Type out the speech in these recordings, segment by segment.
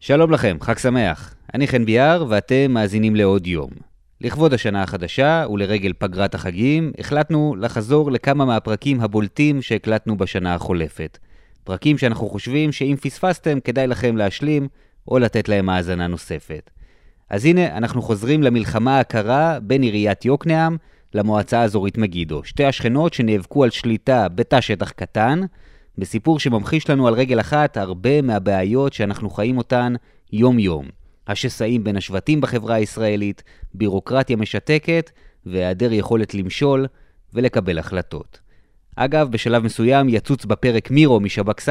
שלום לכם, חג שמח. אני חן ביאר ואתם מאזינים לעוד יום. לכבוד השנה החדשה ולרגל פגרת החגים, החלטנו לחזור לכמה מהפרקים הבולטים שהקלטנו בשנה החולפת. פרקים שאנחנו חושבים שאם פספסתם כדאי לכם להשלים או לתת להם האזנה נוספת. אז הנה, אנחנו חוזרים למלחמה הקרה בין עיריית יוקנעם למועצה האזורית מגידו. שתי השכנות שנאבקו על שליטה בתא שטח קטן, בסיפור שממחיש לנו על רגל אחת הרבה מהבעיות שאנחנו חיים אותן יום-יום. השסעים בין השבטים בחברה הישראלית, בירוקרטיה משתקת והיעדר יכולת למשול ולקבל החלטות. אגב, בשלב מסוים יצוץ בפרק מירו משב"כ ס',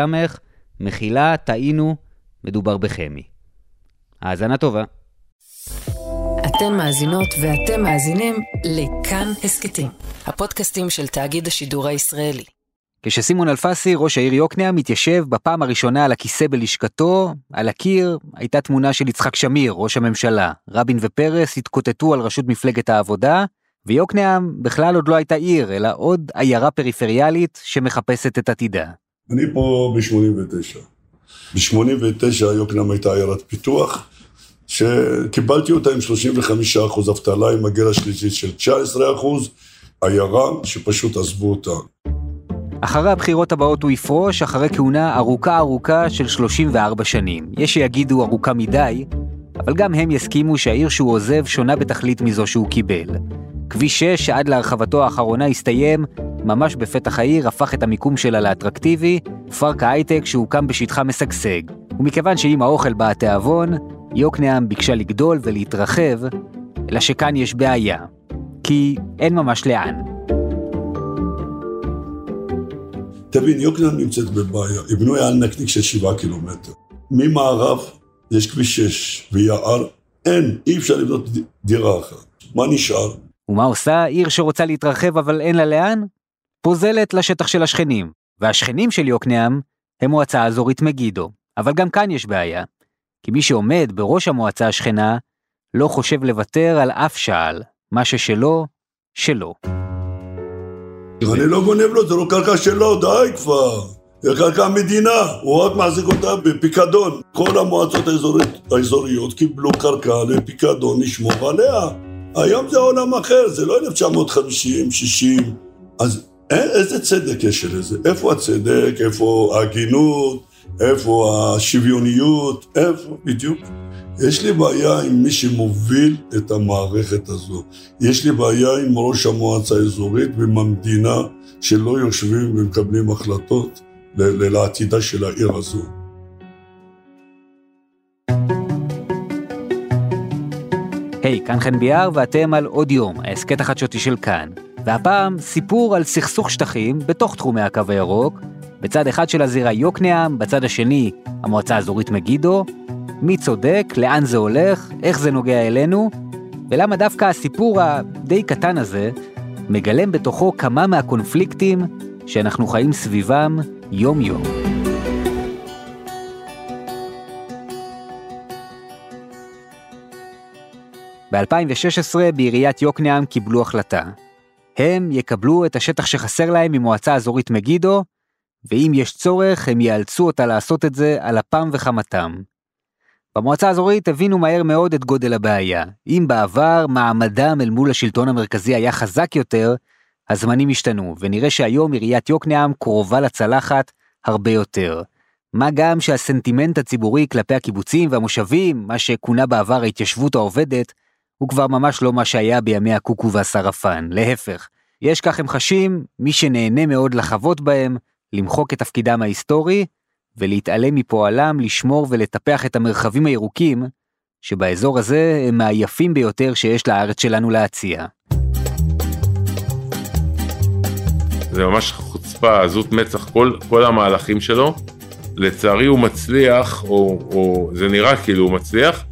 מחילה, טעינו, מדובר בחמי. האזנה טובה. אתן מאזינות ואתם מאזינים לכאן הסכתים, הפודקאסטים של תאגיד השידור הישראלי. כשסימון אלפסי, ראש העיר יוקנעם, מתיישב בפעם הראשונה על הכיסא בלשכתו, על הקיר הייתה תמונה של יצחק שמיר, ראש הממשלה. רבין ופרס התקוטטו על ראשות מפלגת העבודה, ויוקנעם בכלל עוד לא הייתה עיר, אלא עוד עיירה פריפריאלית שמחפשת את עתידה. אני פה ב-89. ב-89 יוקנעם הייתה עיירת פיתוח, שקיבלתי אותה עם 35% אבטלה, עם הגיל השלישית של 19%, עיירה שפשוט עזבו אותה. אחרי הבחירות הבאות הוא יפרוש, אחרי כהונה ארוכה ארוכה של 34 שנים. יש שיגידו ארוכה מדי, אבל גם הם יסכימו שהעיר שהוא עוזב שונה בתכלית מזו שהוא קיבל. כביש 6, שעד להרחבתו האחרונה הסתיים, ממש בפתח העיר הפך את המיקום שלה לאטרקטיבי, פארק ההייטק שהוקם בשטחה משגשג. ומכיוון שעם האוכל בא התיאבון, יוקנעם ביקשה לגדול ולהתרחב, אלא שכאן יש בעיה. כי אין ממש לאן. תבין, יוקנעם נמצאת בבעיה, היא בנויה על נקניק של שבעה קילומטר. ממערב יש כביש 6, ויער אין, אי אפשר לבנות דירה אחת. מה נשאר? ומה עושה עיר שרוצה להתרחב אבל אין לה לאן? פוזלת לשטח של השכנים, והשכנים של יוקנעם הם מועצה אזורית מגידו. אבל גם כאן יש בעיה, כי מי שעומד בראש המועצה השכנה לא חושב לוותר על אף שעל, מה ששלו, שלו. אני לא גונב לו, זה לא קרקע שלו, די כבר. זה קרקע המדינה, הוא רק מחזיק אותה בפיקדון. כל המועצות האזורית, האזוריות קיבלו קרקע לפיקדון לשמור עליה. היום זה עולם אחר, זה לא 1950, 60. אז איזה צדק יש לזה? איפה הצדק? איפה ההגינות? איפה השוויוניות? איפה? בדיוק. יש לי בעיה עם מי שמוביל את המערכת הזו. יש לי בעיה עם ראש המועצה האזורית ועם המדינה שלא יושבים ומקבלים החלטות לעתידה של העיר הזו. היי, hey, כאן חן ביאר ואתם על עוד יום, ההסכת החדשותי של כאן. והפעם סיפור על סכסוך שטחים בתוך תחומי הקו הירוק, בצד אחד של הזירה יוקנעם, בצד השני המועצה האזורית מגידו, מי צודק, לאן זה הולך, איך זה נוגע אלינו, ולמה דווקא הסיפור הדי קטן הזה מגלם בתוכו כמה מהקונפליקטים שאנחנו חיים סביבם יום-יום. ב-2016 בעיריית יוקנעם קיבלו החלטה. הם יקבלו את השטח שחסר להם ממועצה אזורית מגידו, ואם יש צורך הם יאלצו אותה לעשות את זה על אפם וחמתם. במועצה האזורית הבינו מהר מאוד את גודל הבעיה. אם בעבר מעמדם אל מול השלטון המרכזי היה חזק יותר, הזמנים השתנו, ונראה שהיום עיריית יוקנעם קרובה לצלחת הרבה יותר. מה גם שהסנטימנט הציבורי כלפי הקיבוצים והמושבים, מה שכונה בעבר ההתיישבות העובדת, הוא כבר ממש לא מה שהיה בימי הקוקו והסרפן, להפך. יש כך הם חשים, מי שנהנה מאוד לחוות בהם, למחוק את תפקידם ההיסטורי, ולהתעלם מפועלם לשמור ולטפח את המרחבים הירוקים, שבאזור הזה הם מהיפים ביותר שיש לארץ שלנו להציע. זה ממש חוצפה, עזות מצח, כל, כל המהלכים שלו. לצערי הוא מצליח, או, או זה נראה כאילו הוא מצליח,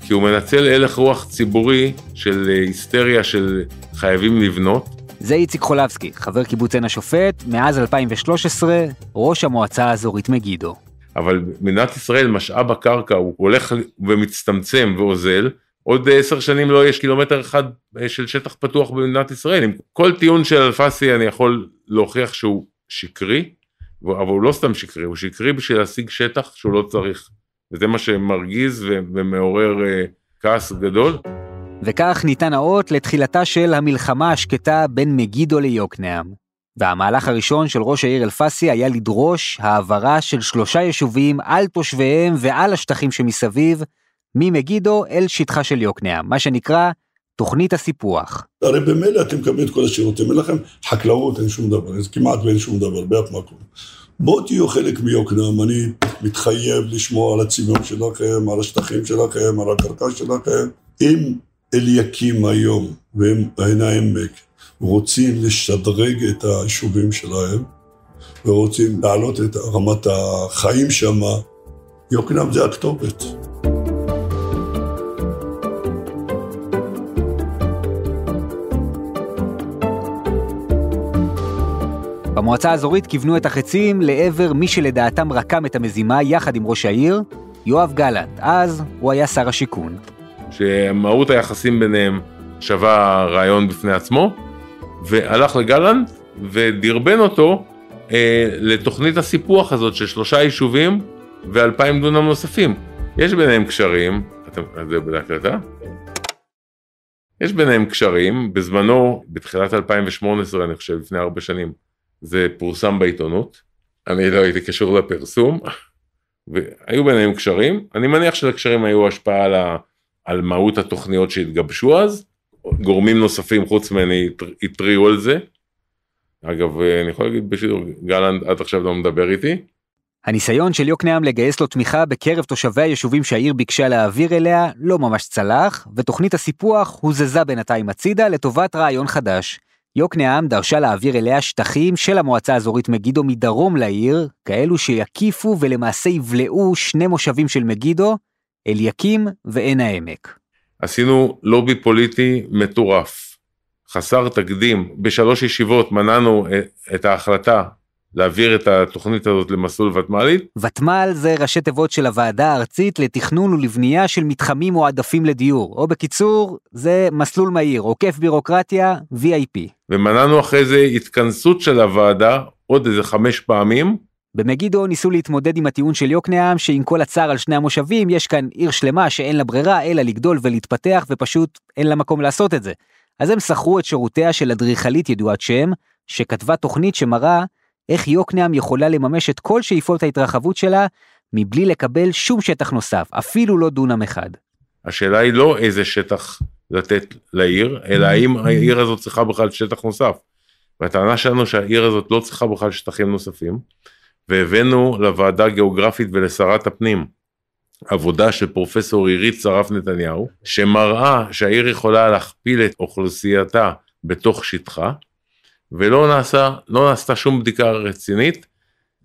כי הוא מנצל הלך רוח ציבורי של היסטריה של חייבים לבנות, זה איציק חולבסקי, חבר קיבוץ עין השופט, מאז 2013, ראש המועצה האזורית מגידו. אבל מדינת ישראל, משאב הקרקע הוא הולך ומצטמצם ואוזל, עוד עשר שנים לא יש קילומטר אחד של שטח פתוח במדינת ישראל. עם כל טיעון של אלפסי אני יכול להוכיח שהוא שקרי, אבל הוא לא סתם שקרי, הוא שקרי בשביל להשיג שטח שהוא לא צריך וזה מה שמרגיז ומעורר אה, כעס גדול. וכך ניתן האות לתחילתה של המלחמה השקטה בין מגידו ליוקנעם. והמהלך הראשון של ראש העיר אלפסי היה לדרוש העברה של שלושה יישובים על תושביהם ועל השטחים שמסביב, ממגידו אל שטחה של יוקנעם, מה שנקרא תוכנית הסיפוח. הרי במילא אתם מקבלים את כל השירותים, אין לכם חקלאות, אין שום דבר, כמעט ואין שום דבר, באף מקום. בואו תהיו חלק מיוקנעם, אני מתחייב לשמור על הצביון שלכם, על השטחים שלכם, על הקרקע שלכם. אם אליקים היום ועין העמק רוצים לשדרג את היישובים שלהם ורוצים להעלות את רמת החיים שם, יוקנעם זה הכתובת. במועצה האזורית כיוונו את החצים לעבר מי שלדעתם רקם את המזימה יחד עם ראש העיר, יואב גלנט. אז הוא היה שר השיכון. שמהות היחסים ביניהם שווה רעיון בפני עצמו, והלך לגלנט ודרבן אותו אה, לתוכנית הסיפוח הזאת של שלושה יישובים ואלפיים דונם נוספים. יש ביניהם קשרים, אתם, זה בהקלטה? יש ביניהם קשרים, בזמנו, בתחילת 2018, אני חושב, לפני ארבע שנים, זה פורסם בעיתונות, אני לא הייתי קשור לפרסום, והיו ביניהם קשרים, אני מניח שלקשרים היו השפעה על, ה, על מהות התוכניות שהתגבשו אז, גורמים נוספים חוץ ממני התריעו על זה. אגב, אני יכול להגיד בשידור, גלנט עד עכשיו לא מדבר איתי. הניסיון של יוקנעם לגייס לו תמיכה בקרב תושבי היישובים שהעיר ביקשה להעביר אליה לא ממש צלח, ותוכנית הסיפוח הוזזה בינתיים הצידה לטובת רעיון חדש. יוקנעם דרשה להעביר אליה שטחים של המועצה האזורית מגידו מדרום לעיר, כאלו שיקיפו ולמעשה יבלעו שני מושבים של מגידו, אליקים ועין העמק. עשינו לובי פוליטי מטורף, חסר תקדים. בשלוש ישיבות מנענו את ההחלטה להעביר את התוכנית הזאת למסלול ותמ"לית. ותמ"ל זה ראשי תיבות של הוועדה הארצית לתכנון ולבנייה של מתחמים מועדפים לדיור, או בקיצור, זה מסלול מהיר, עוקף בירוקרטיה, VIP. ומנענו אחרי זה התכנסות של הוועדה עוד איזה חמש פעמים. במגידו ניסו להתמודד עם הטיעון של יוקנעם שעם כל הצער על שני המושבים יש כאן עיר שלמה שאין לה ברירה אלא לגדול ולהתפתח ופשוט אין לה מקום לעשות את זה. אז הם שכרו את שירותיה של אדריכלית ידועת שם, שכתבה תוכנית שמראה איך יוקנעם יכולה לממש את כל שאיפות ההתרחבות שלה מבלי לקבל שום שטח נוסף, אפילו לא דונם אחד. השאלה היא לא איזה שטח לתת לעיר, אלא האם העיר הזאת צריכה בכלל שטח נוסף. והטענה שלנו שהעיר הזאת לא צריכה בכלל שטחים נוספים, והבאנו לוועדה הגיאוגרפית ולשרת הפנים עבודה של פרופסור עירית שרף נתניהו, שמראה שהעיר יכולה להכפיל את אוכלוסייתה בתוך שטחה, ולא נעשה, לא נעשתה שום בדיקה רצינית.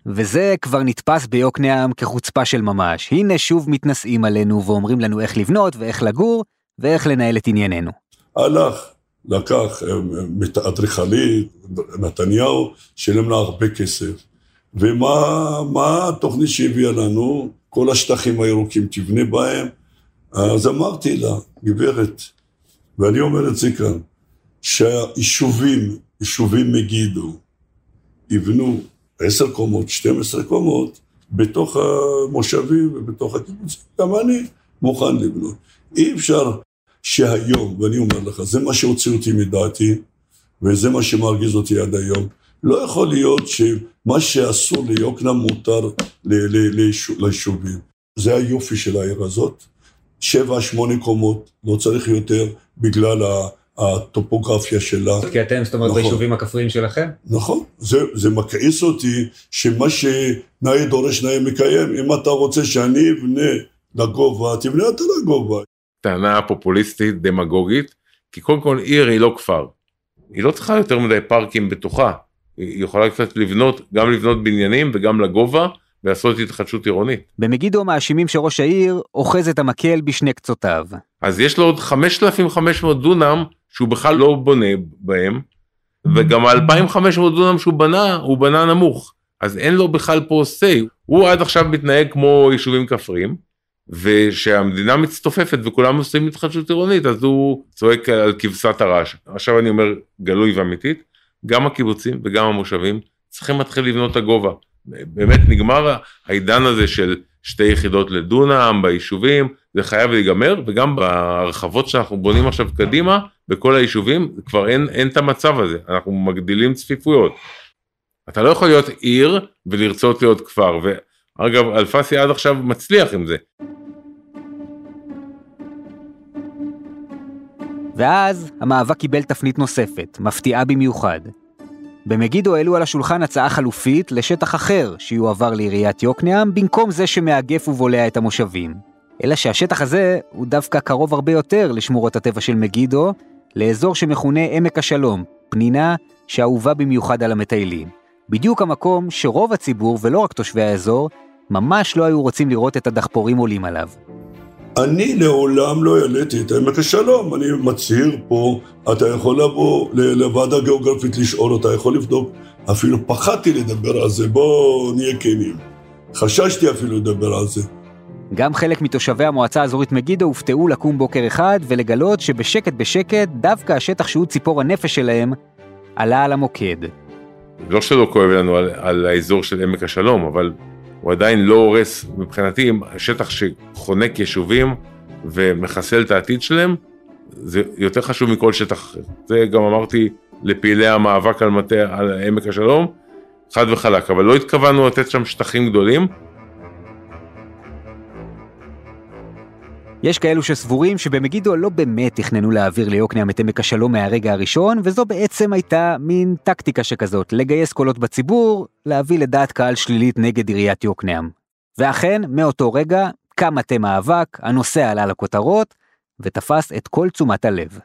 וזה כבר נתפס ביוקנעם כחוצפה של ממש. הנה שוב מתנשאים עלינו ואומרים לנו איך לבנות ואיך לגור ואיך לנהל את ענייננו. הלך, לקח אה, אדריכלית, נתניהו, שילם לה הרבה כסף. ומה התוכנית שהביאה לנו? כל השטחים הירוקים תבנה בהם. אז אמרתי לה, גברת, ואני אומר את זה כאן, שהיישובים יישובים מגידו, יבנו עשר קומות, 12 קומות, בתוך המושבים ובתוך הקיבוצים. גם אני מוכן לבנות. אי אפשר שהיום, ואני אומר לך, זה מה שהוציא אותי מדעתי, וזה מה שמרגיז אותי עד היום. לא יכול להיות שמה שאסור ליוקנעם מותר ליישובים. זה היופי של העיר הזאת. שבע, שמונה קומות, לא צריך יותר, בגלל ה... הטופוגרפיה שלה. כי אתם, זאת אומרת, נכון. ביישובים הכפריים שלכם? נכון, זה, זה מכעיס אותי שמה שנאה דורש נאה מקיים, אם אתה רוצה שאני אבנה לגובה, תבנה אתה לגובה. טענה פופוליסטית, דמגוגית, כי קודם כל עיר היא לא כפר. היא לא צריכה יותר מדי פארקים בתוכה. היא יכולה קצת לבנות, גם לבנות בניינים וגם לגובה, ולעשות התחדשות עירונית. במגידו מאשימים שראש העיר אוחז את המקל בשני קצותיו. אז יש לו עוד 5,500 דונם שהוא בכלל לא בונה בהם, וגם ה-2,500 דונם שהוא בנה, הוא בנה נמוך. אז אין לו בכלל פה say. הוא עד עכשיו מתנהג כמו יישובים כפריים, ושהמדינה מצטופפת וכולם עושים התחדשות עירונית, אז הוא צועק על כבשת הרעש. עכשיו אני אומר גלוי ואמיתית, גם הקיבוצים וגם המושבים צריכים להתחיל לבנות את הגובה. באמת נגמר העידן הזה של שתי יחידות לדונם ביישובים, זה חייב להיגמר, וגם בהרחבות שאנחנו בונים עכשיו קדימה, בכל היישובים, כבר אין, אין את המצב הזה, אנחנו מגדילים צפיפויות. אתה לא יכול להיות עיר ולרצות להיות כפר, ואגב, אלפסי עד עכשיו מצליח עם זה. ואז המאבק קיבל תפנית נוספת, מפתיעה במיוחד. במגידו העלו על השולחן הצעה חלופית לשטח אחר שיועבר לעיריית יוקנעם במקום זה שמאגף ובולע את המושבים. אלא שהשטח הזה הוא דווקא קרוב הרבה יותר לשמורות הטבע של מגידו, לאזור שמכונה עמק השלום, פנינה שאהובה במיוחד על המטיילים. בדיוק המקום שרוב הציבור, ולא רק תושבי האזור, ממש לא היו רוצים לראות את הדחפורים עולים עליו. אני לעולם לא העליתי את עמק השלום, אני מצהיר פה, אתה יכול לבוא לוועדה גיאוגרפית לשאול, אתה יכול לבדוק, אפילו פחדתי לדבר על זה, בואו נהיה כנים. חששתי אפילו לדבר על זה. גם חלק מתושבי המועצה האזורית מגידו הופתעו לקום בוקר אחד ולגלות שבשקט בשקט דווקא השטח שהוא ציפור הנפש שלהם עלה על המוקד. לא שלא כואב לנו על, על האזור של עמק השלום, אבל הוא עדיין לא הורס מבחינתי, שטח שחונק יישובים ומחסל את העתיד שלהם, זה יותר חשוב מכל שטח אחר. זה גם אמרתי לפעילי המאבק על מטה, על עמק השלום, חד וחלק, אבל לא התכוונו לתת שם שטחים גדולים, יש כאלו שסבורים שבמגידו לא באמת תכננו להעביר ליוקנעם את עמק השלום מהרגע הראשון, וזו בעצם הייתה מין טקטיקה שכזאת, לגייס קולות בציבור, להביא לדעת קהל שלילית נגד עיריית יוקנעם. ואכן, מאותו רגע קם מטה מאבק, הנושא עלה לכותרות, ותפס את כל תשומת הלב.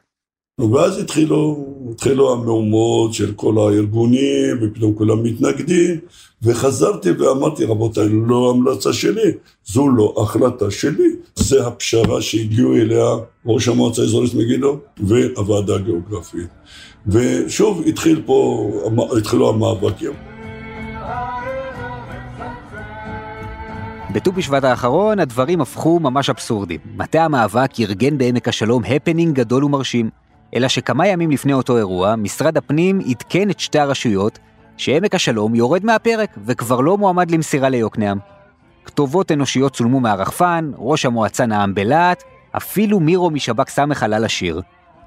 ואז התחילו, התחילו המהומות של כל הארגונים, ופתאום כולם מתנגדים, וחזרתי ואמרתי, רבותיי, לא המלצה שלי, זו לא החלטה שלי, זה הפשרה שהגיעו אליה ראש המועצה האזורית מגידו והוועדה הגיאוגרפית. ושוב התחיל פה, התחילו המאבקים. בט"ו בשבט האחרון הדברים הפכו ממש אבסורדים. מטה המאבק ארגן בעמק השלום הפנינג גדול ומרשים. אלא שכמה ימים לפני אותו אירוע, משרד הפנים עדכן את שתי הרשויות שעמק השלום יורד מהפרק וכבר לא מועמד למסירה ליוקנעם. כתובות אנושיות צולמו מהרחפן, ראש המועצה נאם בלהט, אפילו מירו משב"כ ס' עלה לשיר.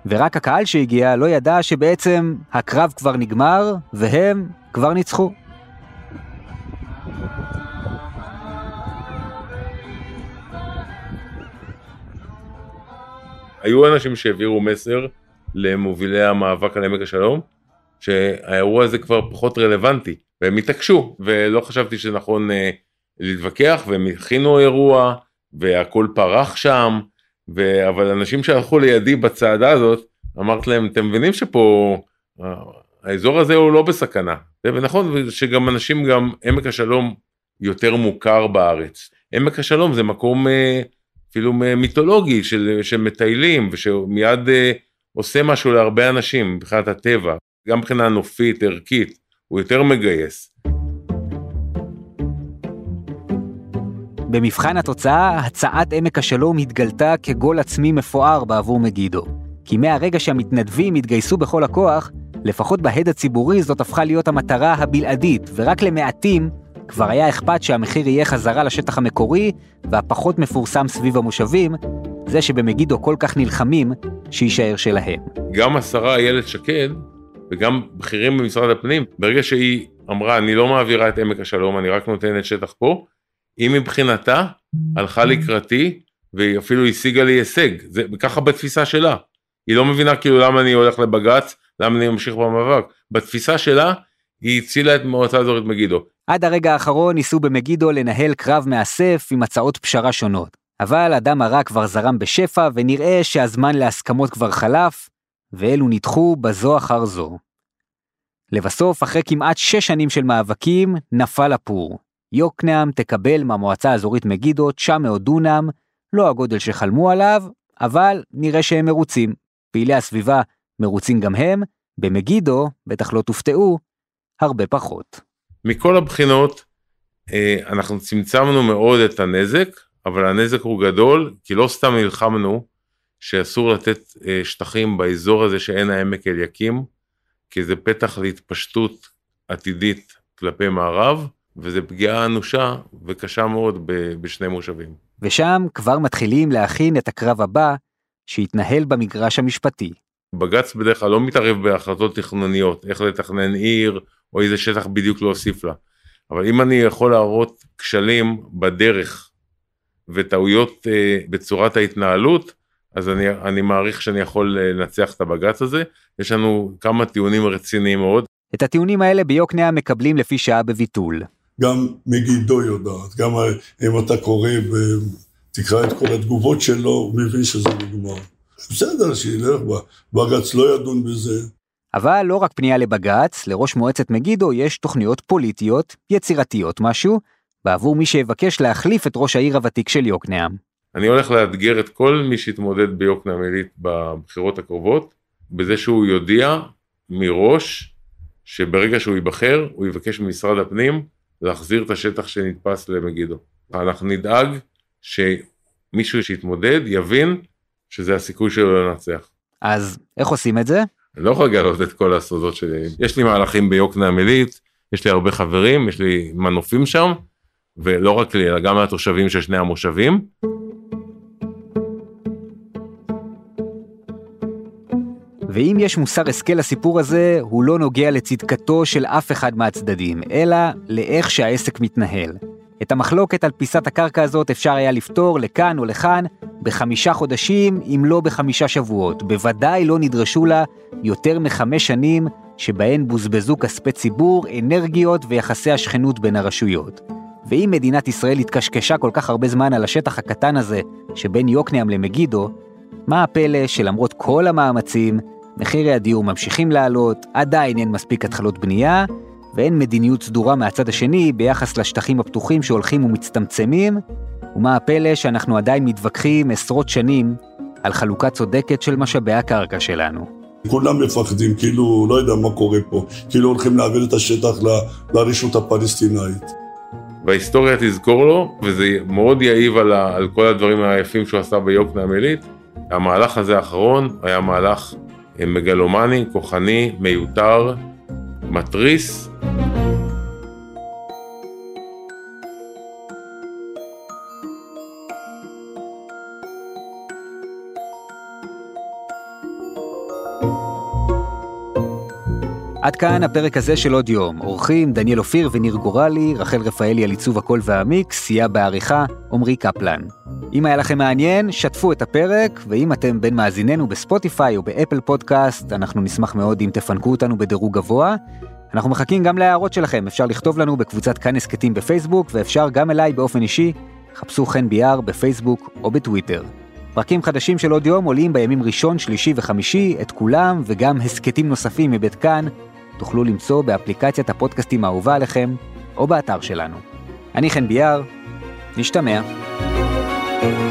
ורק הקהל שהגיע לא ידע שבעצם הקרב כבר נגמר, והם כבר ניצחו. היו אנשים שהעבירו מסר למובילי המאבק על עמק השלום, שהאירוע הזה כבר פחות רלוונטי, והם התעקשו, ולא חשבתי שנכון אה, להתווכח, והם הכינו אירוע, והכל פרח שם, ו... אבל אנשים שהלכו לידי בצעדה הזאת, אמרתי להם, אתם מבינים שפה, אה, האזור הזה הוא לא בסכנה. ונכון שגם אנשים, גם עמק השלום יותר מוכר בארץ. עמק השלום זה מקום אה, אפילו מיתולוגי של, של מטיילים, ושמיד אה, עושה משהו להרבה אנשים מבחינת הטבע, גם מבחינה נופית, ערכית, הוא יותר מגייס. במבחן התוצאה, הצעת עמק השלום התגלתה כגול עצמי מפואר בעבור מגידו. כי מהרגע שהמתנדבים התגייסו בכל הכוח, לפחות בהד הציבורי זאת הפכה להיות המטרה הבלעדית, ורק למעטים כבר היה אכפת שהמחיר יהיה חזרה לשטח המקורי, והפחות מפורסם סביב המושבים, זה שבמגידו כל כך נלחמים, שיישאר שלהם. גם השרה איילת שקד, וגם בכירים במשרד הפנים, ברגע שהיא אמרה, אני לא מעבירה את עמק השלום, אני רק נותנת שטח פה, היא מבחינתה הלכה לקראתי, והיא אפילו השיגה לי הישג, זה ככה בתפיסה שלה. היא לא מבינה כאילו למה אני הולך לבג"ץ, למה אני ממשיך במאבק. בתפיסה שלה, היא הצילה את מועצה אזורית מגידו. עד הרגע האחרון ניסו במגידו לנהל קרב מאסף עם הצעות פשרה שונות. אבל הדם הרע כבר זרם בשפע, ונראה שהזמן להסכמות כבר חלף, ואלו נדחו בזו אחר זו. לבסוף, אחרי כמעט שש שנים של מאבקים, נפל הפור. יוקנעם תקבל מהמועצה האזורית מגידו 900 דונם, לא הגודל שחלמו עליו, אבל נראה שהם מרוצים. פעילי הסביבה מרוצים גם הם, במגידו, בטח לא תופתעו, הרבה פחות. מכל הבחינות, אה, אנחנו צמצמנו מאוד את הנזק, אבל הנזק הוא גדול, כי לא סתם נלחמנו שאסור לתת אה, שטחים באזור הזה שאין העמק אליקים, כי זה פתח להתפשטות עתידית כלפי מערב, וזו פגיעה אנושה וקשה מאוד בשני מושבים. ושם כבר מתחילים להכין את הקרב הבא שיתנהל במגרש המשפטי. בג"ץ בדרך כלל לא מתערב בהחלטות תכנוניות, איך לתכנן עיר או איזה שטח בדיוק להוסיף לה. אבל אם אני יכול להראות כשלים בדרך וטעויות אה, בצורת ההתנהלות, אז אני, אני מעריך שאני יכול אה, לנצח את הבג"ץ הזה. יש לנו כמה טיעונים רציניים מאוד. את הטיעונים האלה ביוקנעם מקבלים לפי שעה בביטול. גם מגידו יודעת, גם אם אתה קורא ותקרא את כל התגובות שלו, הוא מבין שזה נגמר. בסדר, שילך, בג"ץ לא ידון בזה. אבל לא רק פנייה לבג"ץ, לראש מועצת מגידו יש תוכניות פוליטיות, יצירתיות משהו, בעבור מי שיבקש להחליף את ראש העיר הוותיק של יוקנעם. אני הולך לאתגר את כל מי שיתמודד ביוקנעם עילית בבחירות הקרובות, בזה שהוא יודיע מראש שברגע שהוא ייבחר, הוא יבקש ממשרד הפנים להחזיר את השטח שנתפס למגידו. אנחנו נדאג שמישהו שיתמודד יבין שזה הסיכוי שלו לנצח. אז איך עושים את זה? אני לא יכול לגלות את כל הסודות שלי. יש לי מהלכים ביוקנעם עילית, יש לי הרבה חברים, יש לי מנופים שם, ולא רק לי, אלא גם מהתושבים של שני המושבים. ואם יש מוסר השכל לסיפור הזה, הוא לא נוגע לצדקתו של אף אחד מהצדדים, אלא לאיך שהעסק מתנהל. את המחלוקת על פיסת הקרקע הזאת אפשר היה לפתור לכאן או לכאן בחמישה חודשים, אם לא בחמישה שבועות. בוודאי לא נדרשו לה יותר מחמש שנים שבהן בוזבזו כספי ציבור, אנרגיות ויחסי השכנות בין הרשויות. ואם מדינת ישראל התקשקשה כל כך הרבה זמן על השטח הקטן הזה שבין יוקנעם למגידו, מה הפלא שלמרות כל המאמצים, מחירי הדיור ממשיכים לעלות, עדיין אין מספיק התחלות בנייה, ואין מדיניות סדורה מהצד השני ביחס לשטחים הפתוחים שהולכים ומצטמצמים, ומה הפלא שאנחנו עדיין מתווכחים עשרות שנים על חלוקה צודקת של משאבי הקרקע שלנו. כולם מפחדים, כאילו, לא יודע מה קורה פה, כאילו הולכים להעביר את השטח ל, לרשות הפלסטינאית. וההיסטוריה תזכור לו, וזה מאוד יעיב על, ה, על כל הדברים היפים שהוא עשה ביוקנעם עילית. המהלך הזה האחרון היה מהלך אה, מגלומני, כוחני, מיותר, מתריס, עד כאן הפרק הזה של עוד יום. אורחים דניאל אופיר וניר גורלי, רחל רפאלי על עיצוב הקול והמיקס, סייע בעריכה, עמרי קפלן. אם היה לכם מעניין, שתפו את הפרק, ואם אתם בין מאזיננו בספוטיפיי או באפל פודקאסט, אנחנו נשמח מאוד אם תפנקו אותנו בדירוג גבוה. אנחנו מחכים גם להערות שלכם, אפשר לכתוב לנו בקבוצת כאן הסכתים בפייסבוק, ואפשר גם אליי באופן אישי, חפשו חן ביאר בפייסבוק או בטוויטר. פרקים חדשים של עוד יום עולים בימים ראשון, שלישי וחמישי, את כולם, וגם הסכתים נוספים מבית כאן, תוכלו למצוא באפליקציית הפודקאסטים האהובה עליכם, או באתר שלנו. אני חן ביאר, נשתמע. thank you